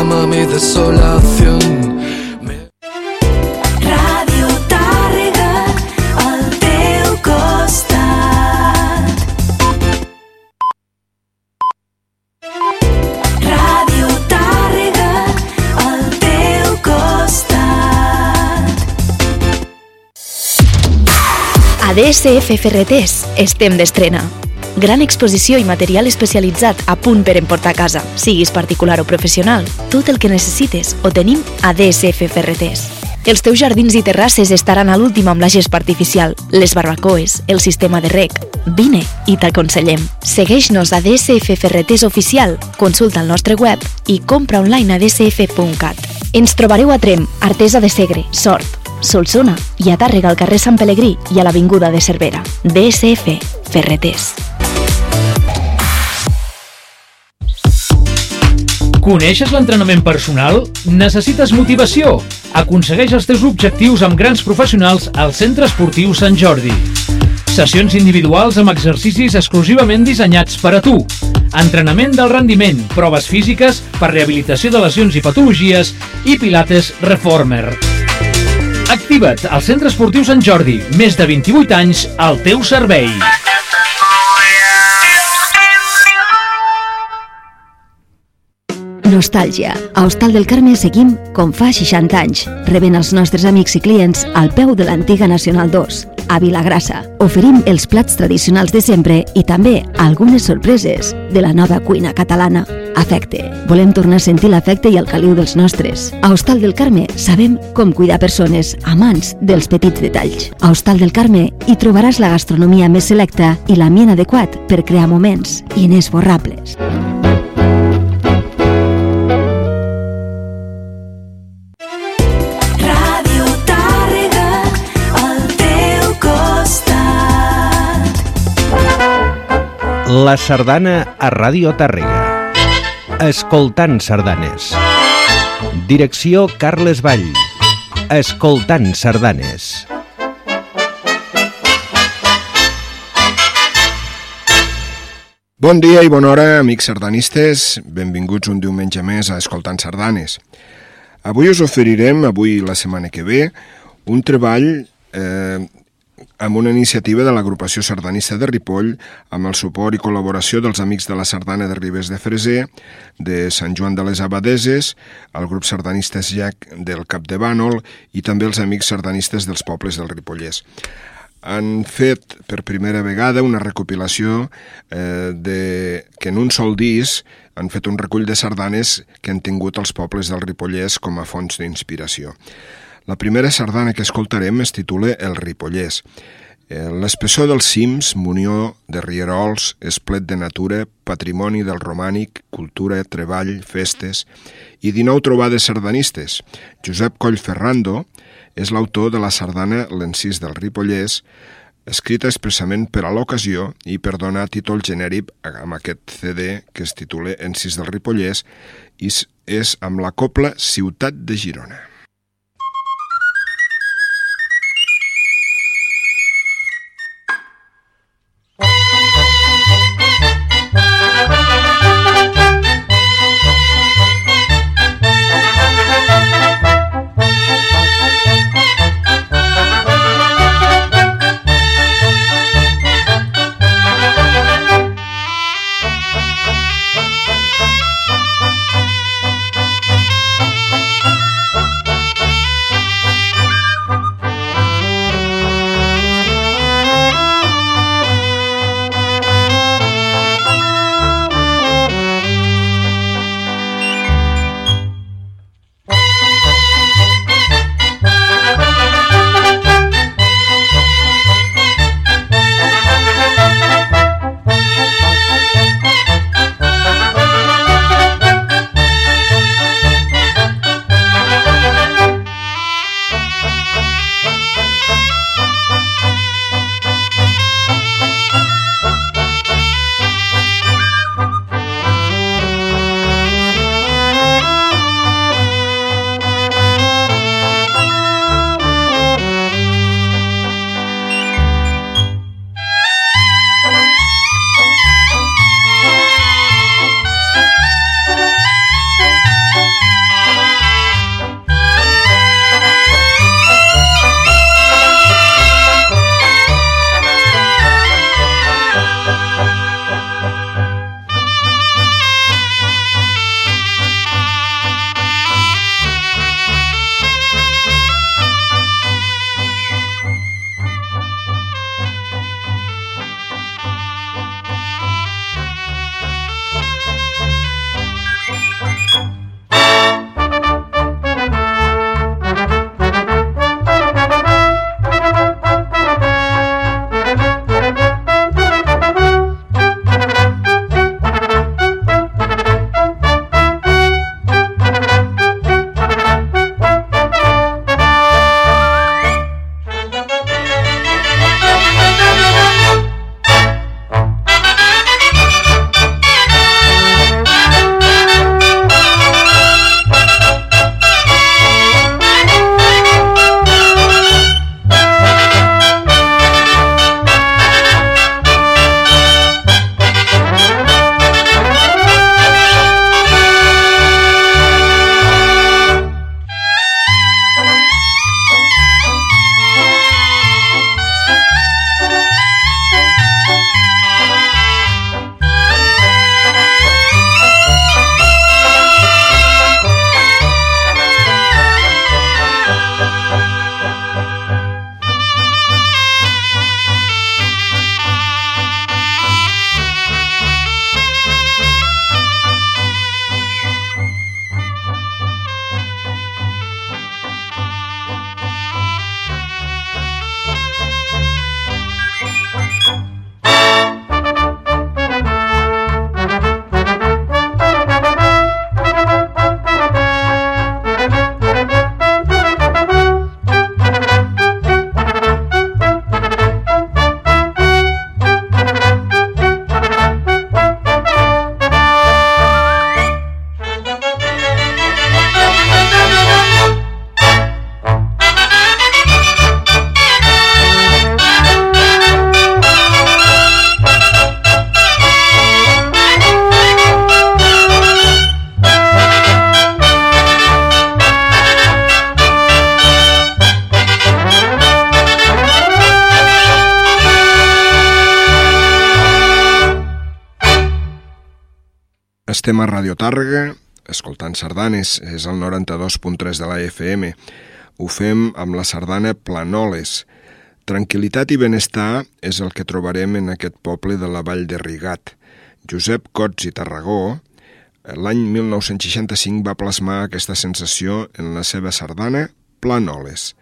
Llámame desolación. Me- Ràdio Tàrrega, al teu costat. Ràdio Tàrrega, al teu costat. A DSF Ferreters estem d'estrena. Gran exposició i material especialitzat a punt per emportar a casa, siguis particular o professional. Tot el que necessites ho tenim a DSF Ferreters. Els teus jardins i terrasses estaran a l'últim amb la gespa artificial, les barbacoes, el sistema de rec. Vine i t'aconsellem. Segueix-nos a DSF Ferreters Oficial, consulta el nostre web i compra online a dsf.cat. Ens trobareu a Trem, Artesa de Segre, Sort, Solsona i a Tàrrega al carrer Sant Pelegrí i a l'Avinguda de Cervera. DSF Ferreters. Coneixes l'entrenament personal? Necessites motivació? Aconsegueix els teus objectius amb grans professionals al Centre Esportiu Sant Jordi. Sessions individuals amb exercicis exclusivament dissenyats per a tu. Entrenament del rendiment, proves físiques per rehabilitació de lesions i patologies i pilates reformer. Activa't al Centre Esportiu Sant Jordi. Més de 28 anys al teu servei. Nostàlgia. A Hostal del Carme seguim com fa 60 anys, rebent els nostres amics i clients al peu de l'antiga Nacional 2, a Vilagrassa. Oferim els plats tradicionals de sempre i també algunes sorpreses de la nova cuina catalana. Afecte. Volem tornar a sentir l'afecte i el caliu dels nostres. A Hostal del Carme sabem com cuidar persones, amants dels petits detalls. A Hostal del Carme hi trobaràs la gastronomia més selecta i l'ambient adequat per crear moments inesborrables. La sardana a Ràdio Tàrrega. Escoltant sardanes. Direcció Carles Vall. Escoltant sardanes. Bon dia i bona hora, amics sardanistes. Benvinguts un diumenge més a Escoltant Sardanes. Avui us oferirem, avui la setmana que ve, un treball eh, amb una iniciativa de l'agrupació sardanista de Ripoll amb el suport i col·laboració dels amics de la sardana de Ribes de Freser, de Sant Joan de les Abadeses, el grup sardanista Jac del Cap de Bànol i també els amics sardanistes dels pobles del Ripollès han fet per primera vegada una recopilació eh, de, que en un sol disc han fet un recull de sardanes que han tingut els pobles del Ripollès com a fonts d'inspiració. La primera sardana que escoltarem es titula El Ripollès. Eh, L'espessor dels cims, munió de rierols, esplet de natura, patrimoni del romànic, cultura, treball, festes i 19 trobades sardanistes. Josep Coll Ferrando és l'autor de la sardana L'encís del Ripollès, escrita expressament per a l'ocasió i per donar títol genèric amb aquest CD que es titula Encís del Ripollès i és- és amb la copla Ciutat de Girona. Estem a Radio Tàrrega, escoltant sardanes, és el 92.3 de la FM. Ho fem amb la sardana Planoles. Tranquilitat i benestar és el que trobarem en aquest poble de la Vall de Rigat. Josep Cots i Tarragó, l'any 1965 va plasmar aquesta sensació en la seva sardana Planoles.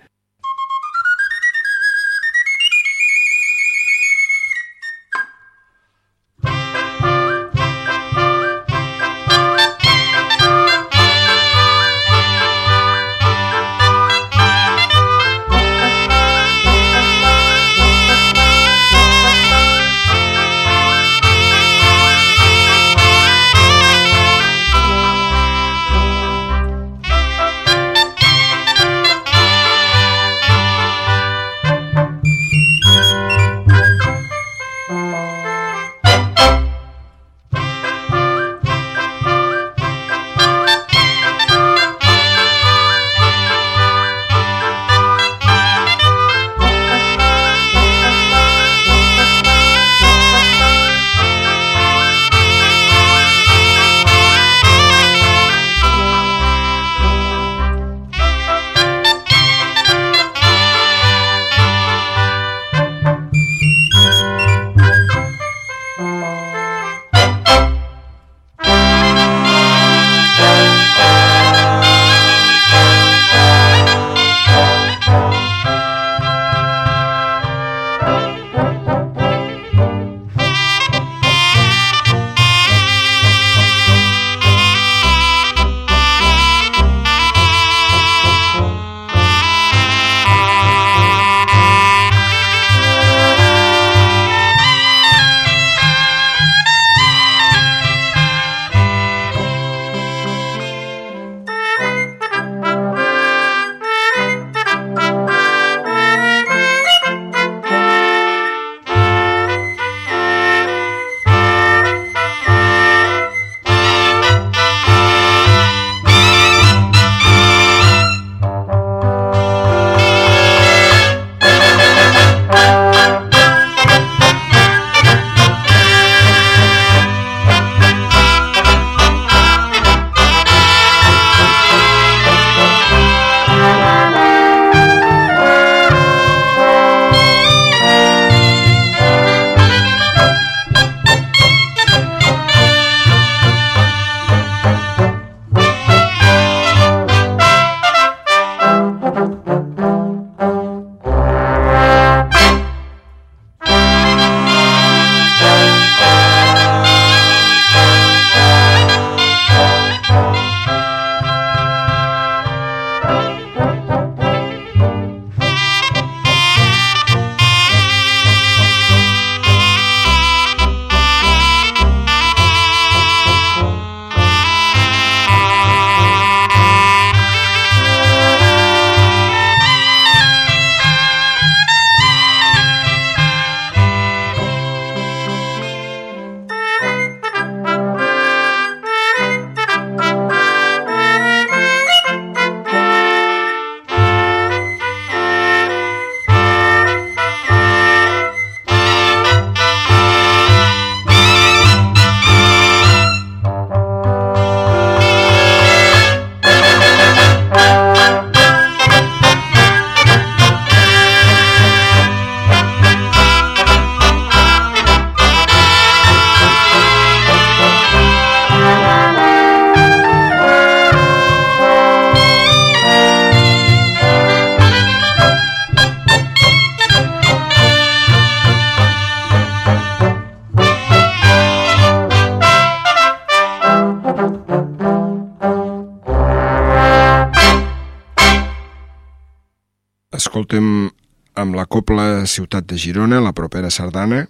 Copla Ciutat de Girona, la propera sardana,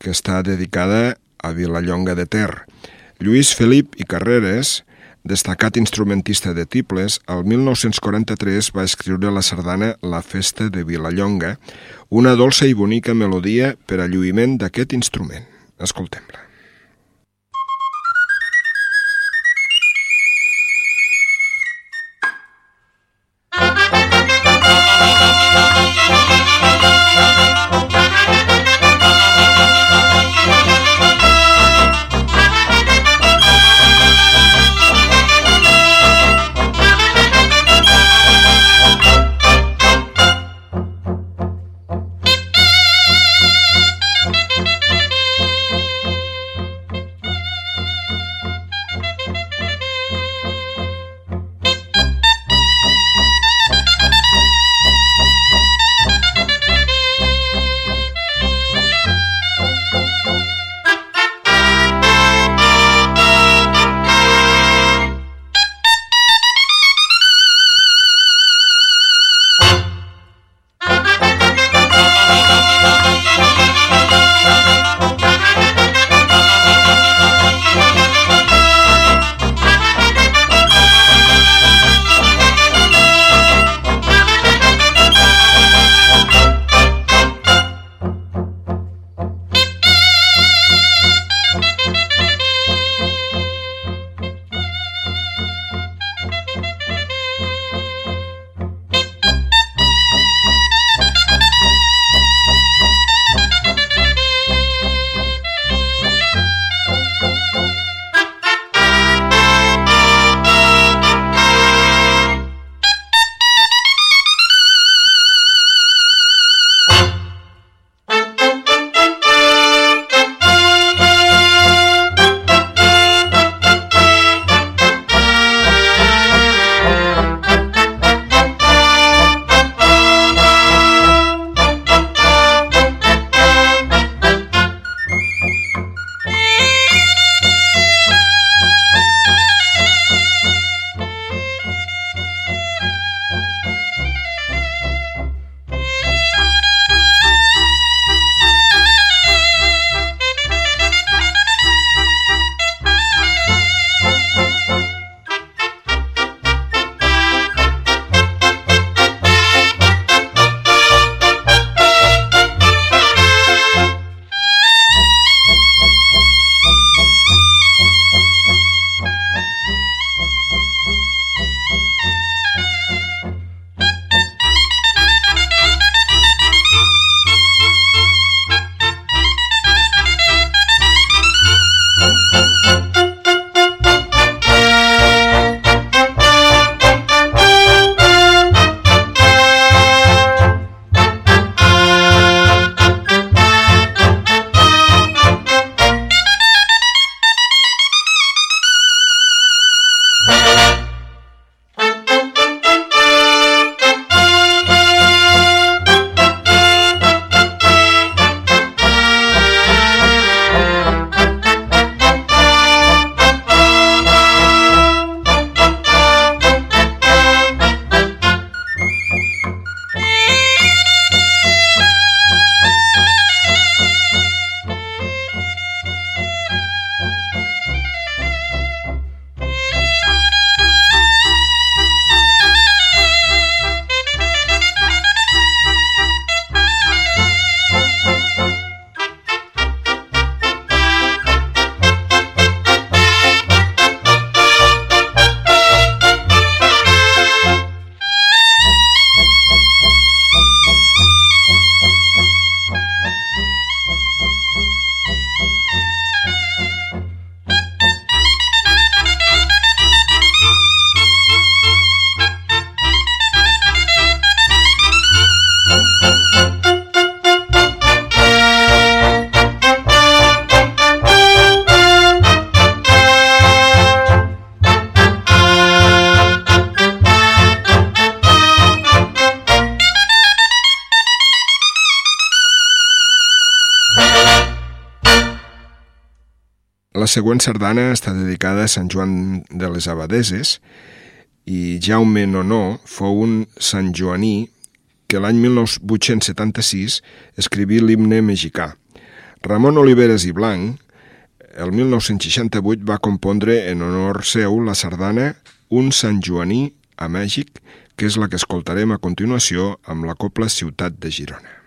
que està dedicada a Vilallonga de Ter. Lluís Felip i Carreres, destacat instrumentista de tibles, el 1943 va escriure la sardana La Festa de Vilallonga, una dolça i bonica melodia per a lluïment d'aquest instrument. Escoltem-la. Següent sardana està dedicada a Sant Joan de les Abadeses i Jaume Nonó fou un Sant Joaní que l'any 1876 escriví l'himne mexicà. Ramon Oliveres i Blanc, el 1968 va compondre en honor seu la sardana Un Sant Joaní a Mèxic, que és la que escoltarem a continuació amb la Copla Ciutat de Girona.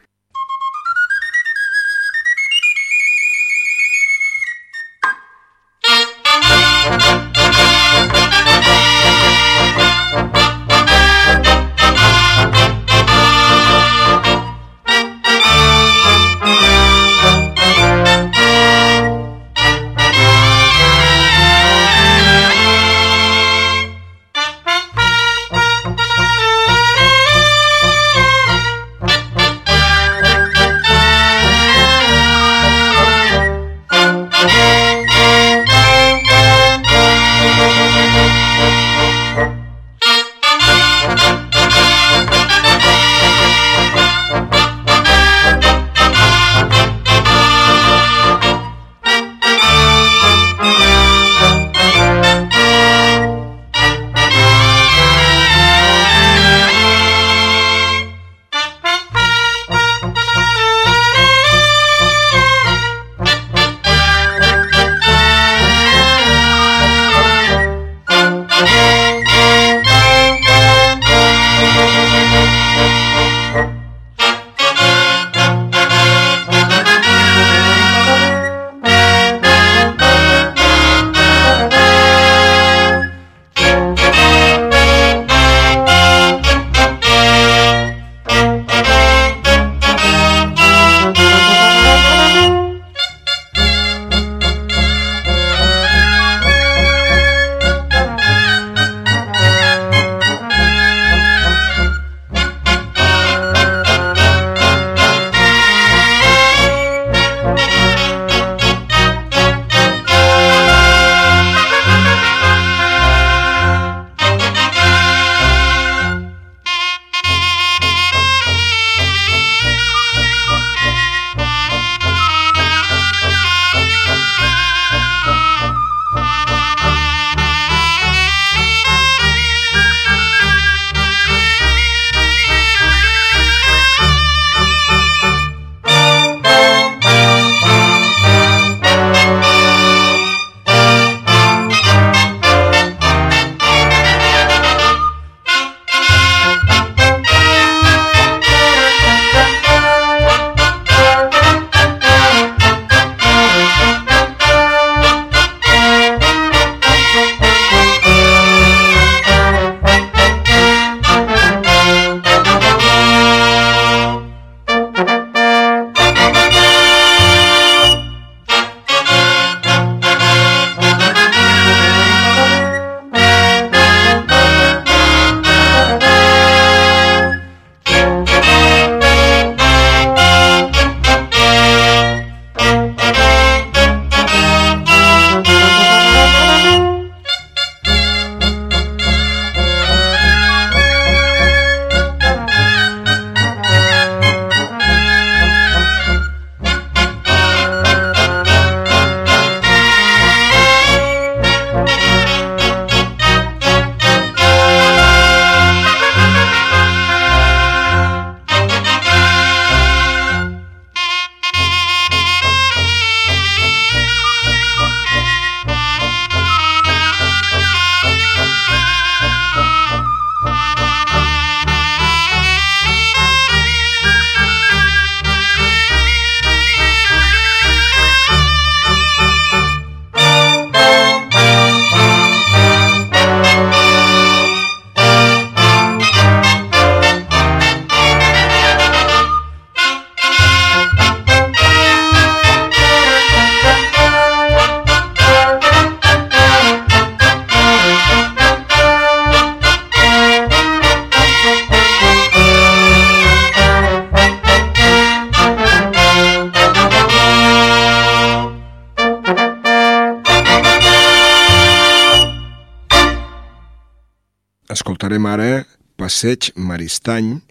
ara Passeig Maristany,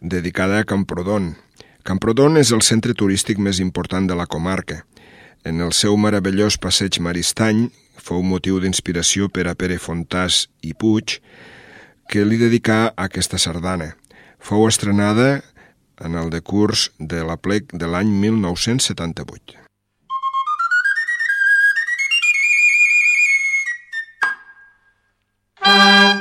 dedicada a Camprodon. Camprodon és el centre turístic més important de la comarca. En el seu meravellós passeig Maristany fou motiu d'inspiració per a Pere Fontàs i Puig, que li dedicà aquesta sardana. Fou estrenada en el decurs de la plec de l'any 1978. Thank you.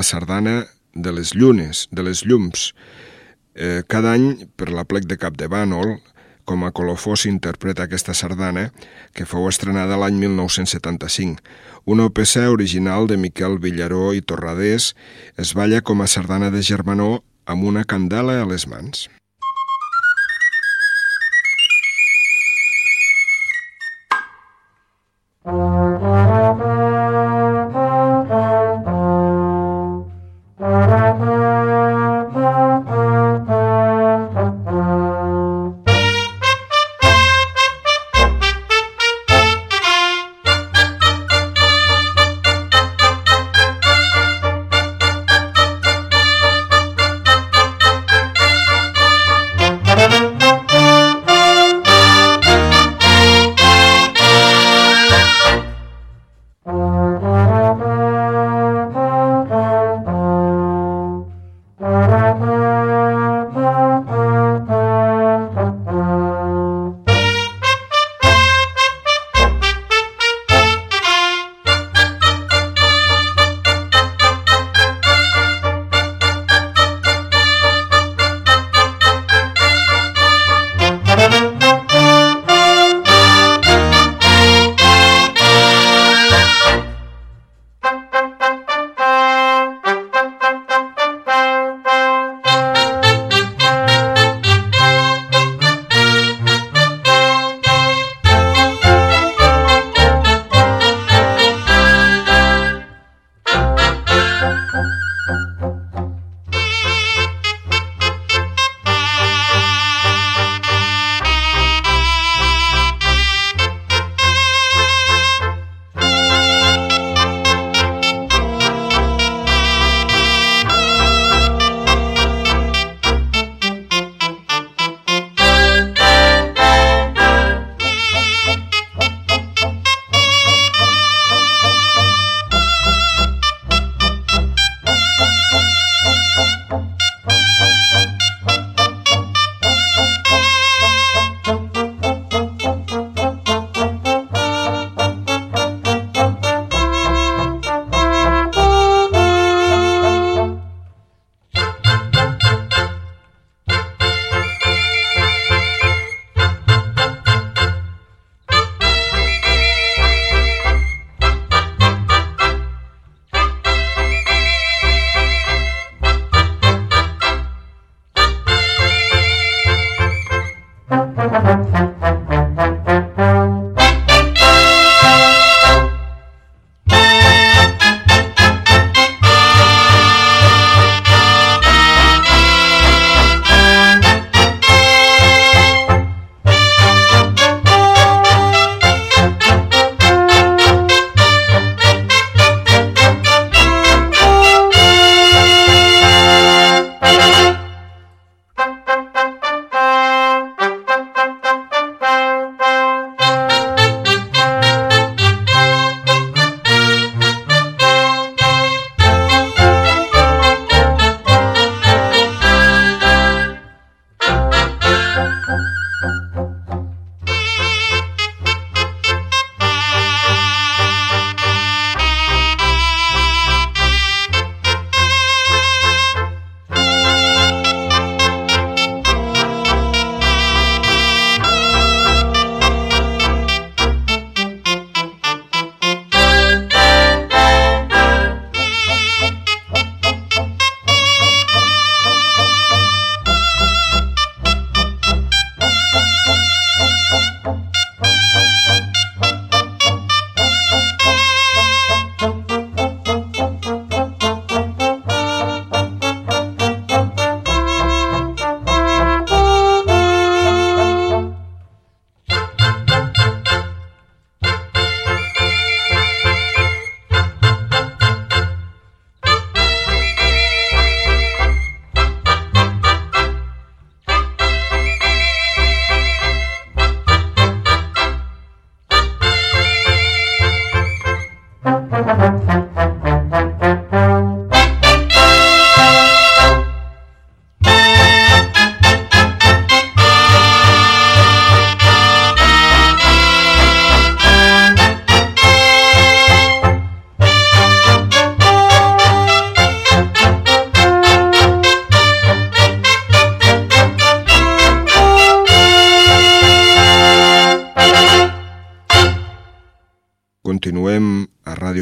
La sardana de les llunes, de les llums. Eh, cada any, per la plec de Cap de Bànol, com a colofó s'interpreta aquesta sardana, que fou estrenada l'any 1975. Una peça original de Miquel Villaró i Torradés es balla com a sardana de germanor amb una candela a les mans.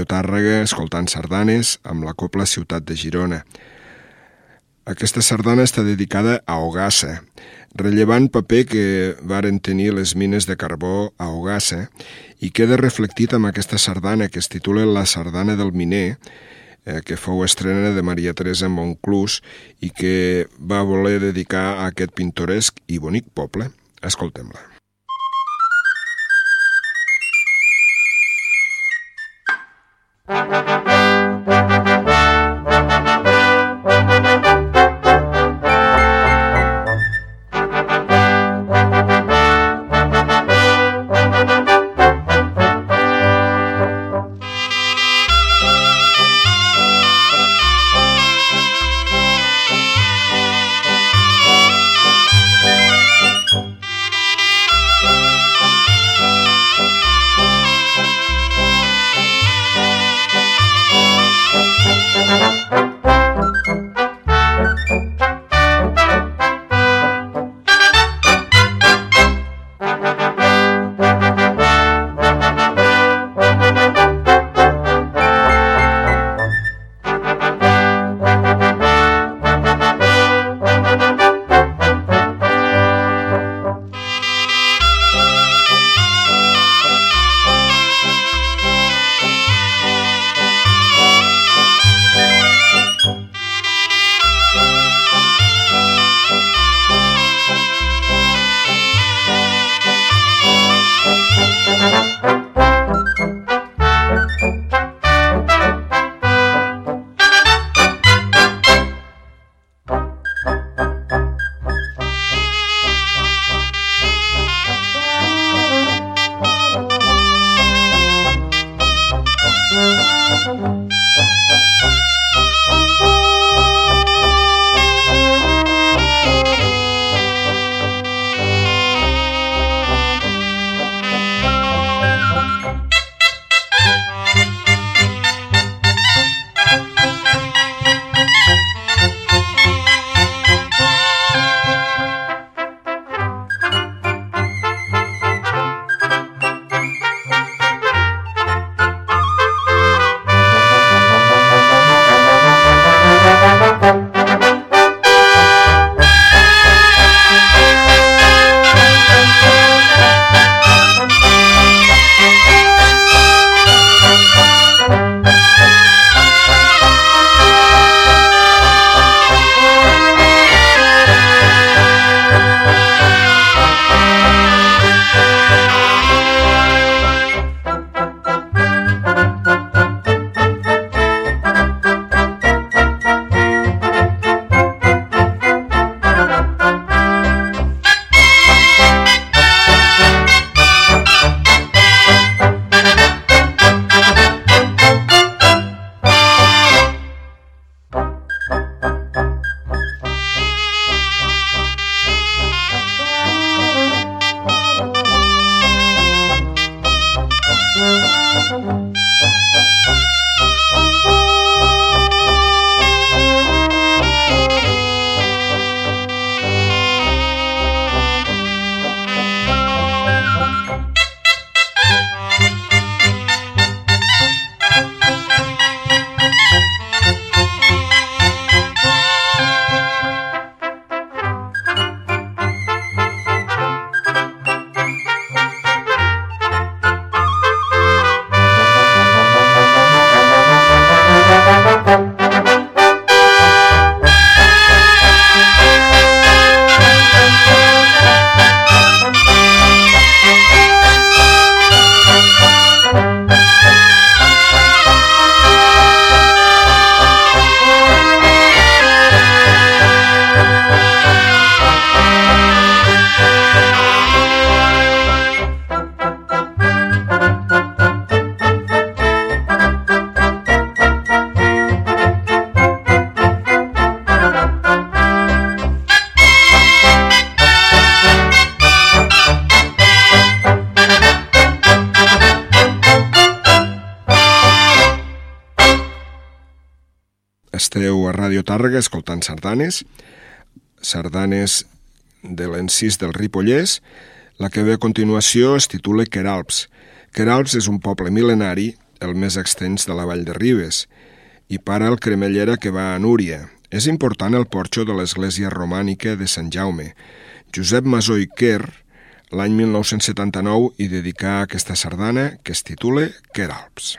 Tàrrega escoltant sardanes amb la Copla Ciutat de Girona. Aquesta sardana està dedicada a Ogassa, rellevant paper que varen tenir les mines de carbó a Ogassa i queda reflectit amb aquesta sardana que es titula La sardana del miner, eh, que fou estrena de Maria Teresa Monclús i que va voler dedicar a aquest pintoresc i bonic poble. Escoltem-la. Tàrrega escoltant sardanes, sardanes de l'encís del Ripollès. La que ve a continuació es titula Queralps. Queralps és un poble mil·lenari el més extens de la vall de Ribes, i para el cremellera que va a Núria. És important el porxo de l'església romànica de Sant Jaume. Josep Masó i Quer, l'any 1979, hi dedicà aquesta sardana que es titula Queralps.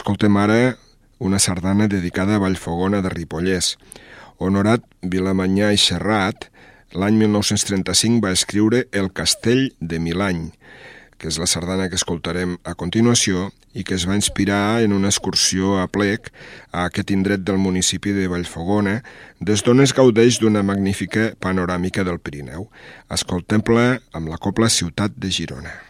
Escoltem ara una sardana dedicada a Vallfogona de Ripollès. Honorat Vilamanyà i Serrat, l'any 1935 va escriure El castell de Milany, que és la sardana que escoltarem a continuació i que es va inspirar en una excursió a plec a aquest indret del municipi de Vallfogona, des d'on es gaudeix d'una magnífica panoràmica del Pirineu. Escoltem-la amb la copla Ciutat de Girona.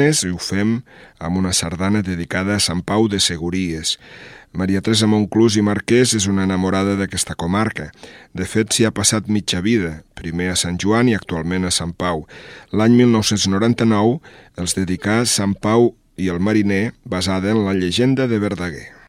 sardanes i ho fem amb una sardana dedicada a Sant Pau de Segúries. Maria Teresa Monclús i Marquès és una enamorada d'aquesta comarca. De fet, s'hi ha passat mitja vida, primer a Sant Joan i actualment a Sant Pau. L'any 1999 els dedicà Sant Pau i el mariner, basada en la llegenda de Verdaguer.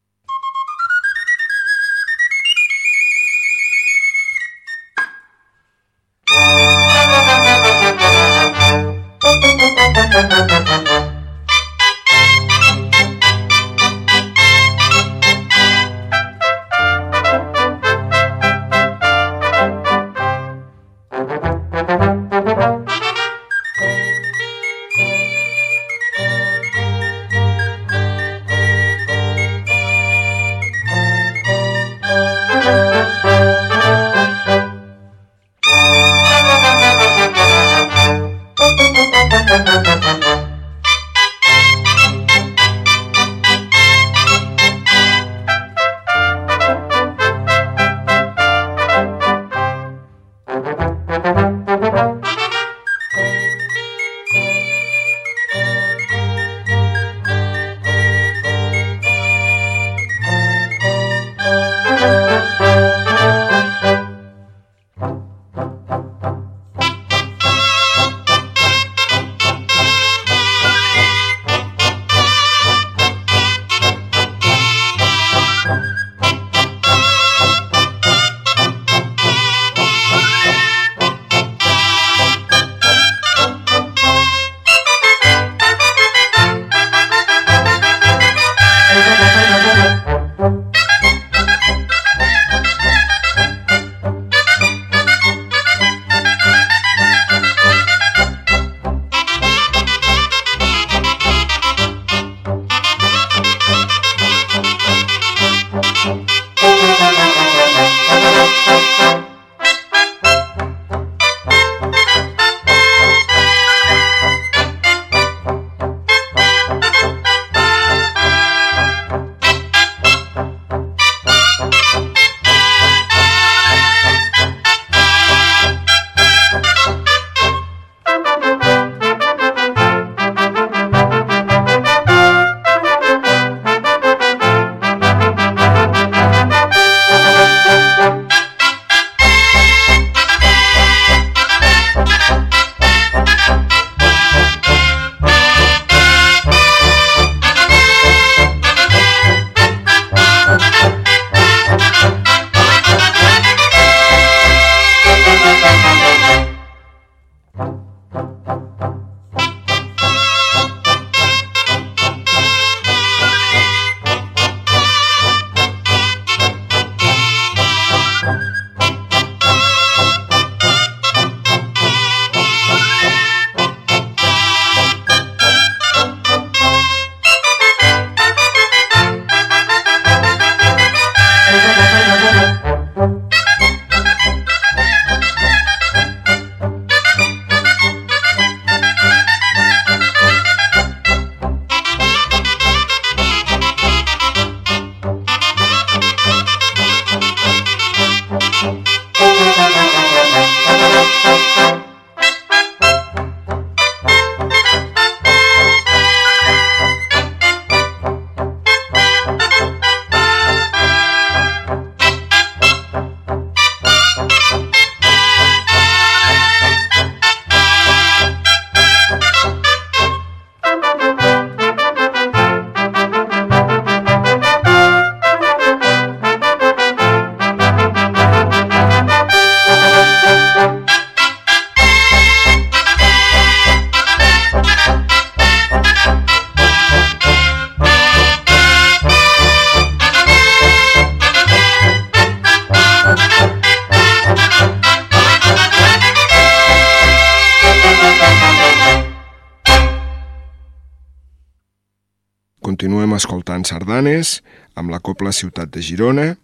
Sardanes amb la Copla Ciutat de Girona.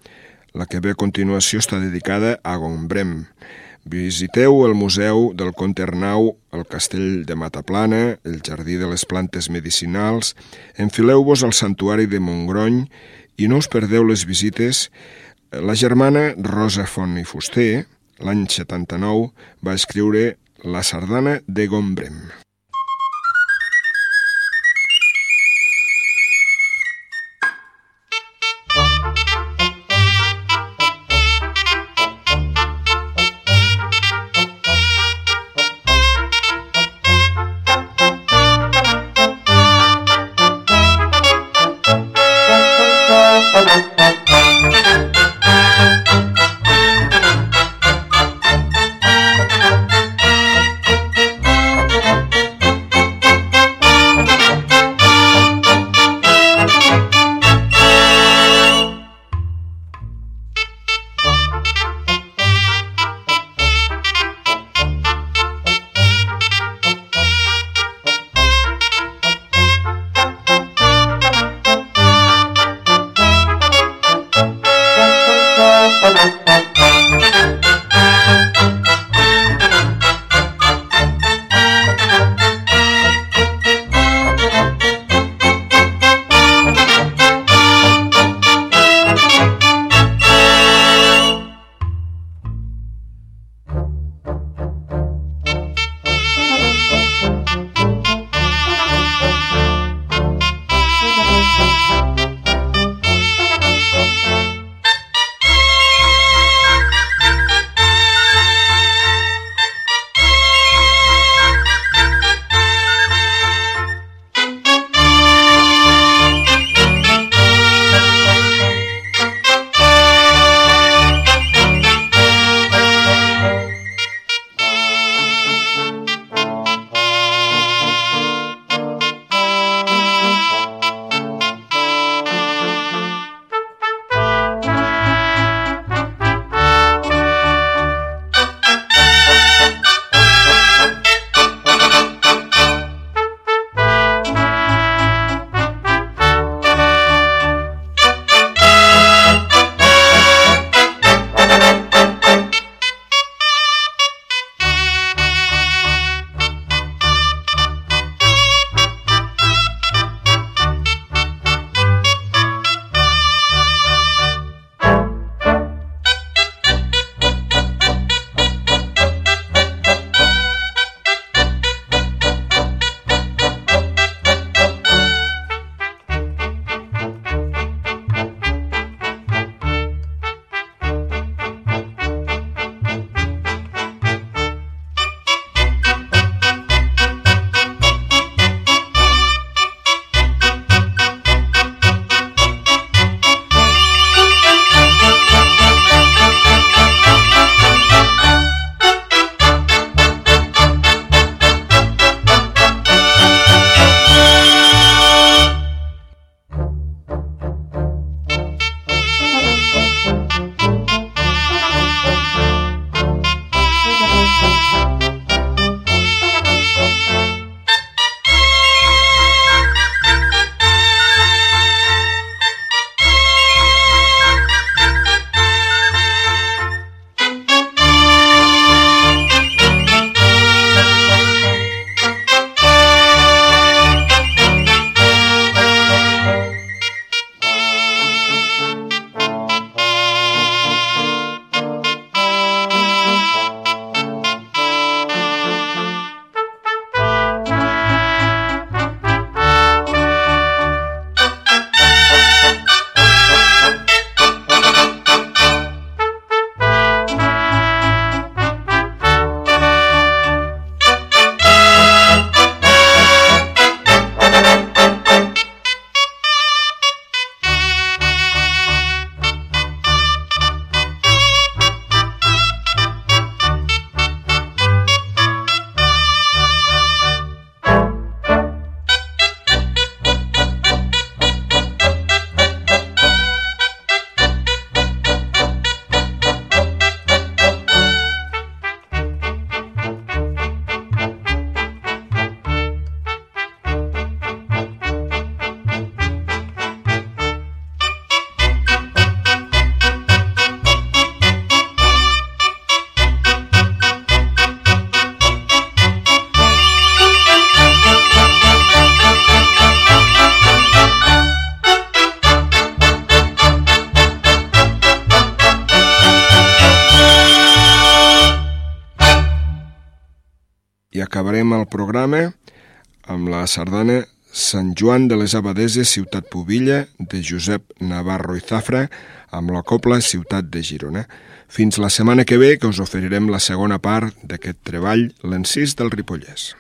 La que ve a continuació està dedicada a Gombrem. Visiteu el Museu del Conte Arnau, el Castell de Mataplana, el Jardí de les Plantes Medicinals, enfileu-vos al Santuari de Montgrony i no us perdeu les visites. La germana Rosa Font i Fuster, l'any 79, va escriure la sardana de Gombrem. Programa amb la sardana Sant Joan de les Abadeses, Ciutat Pubilla, de Josep Navarro i Zafra, amb la Copla Ciutat de Girona. Fins la setmana que ve, que us oferirem la segona part d'aquest treball, l'encís del Ripollès.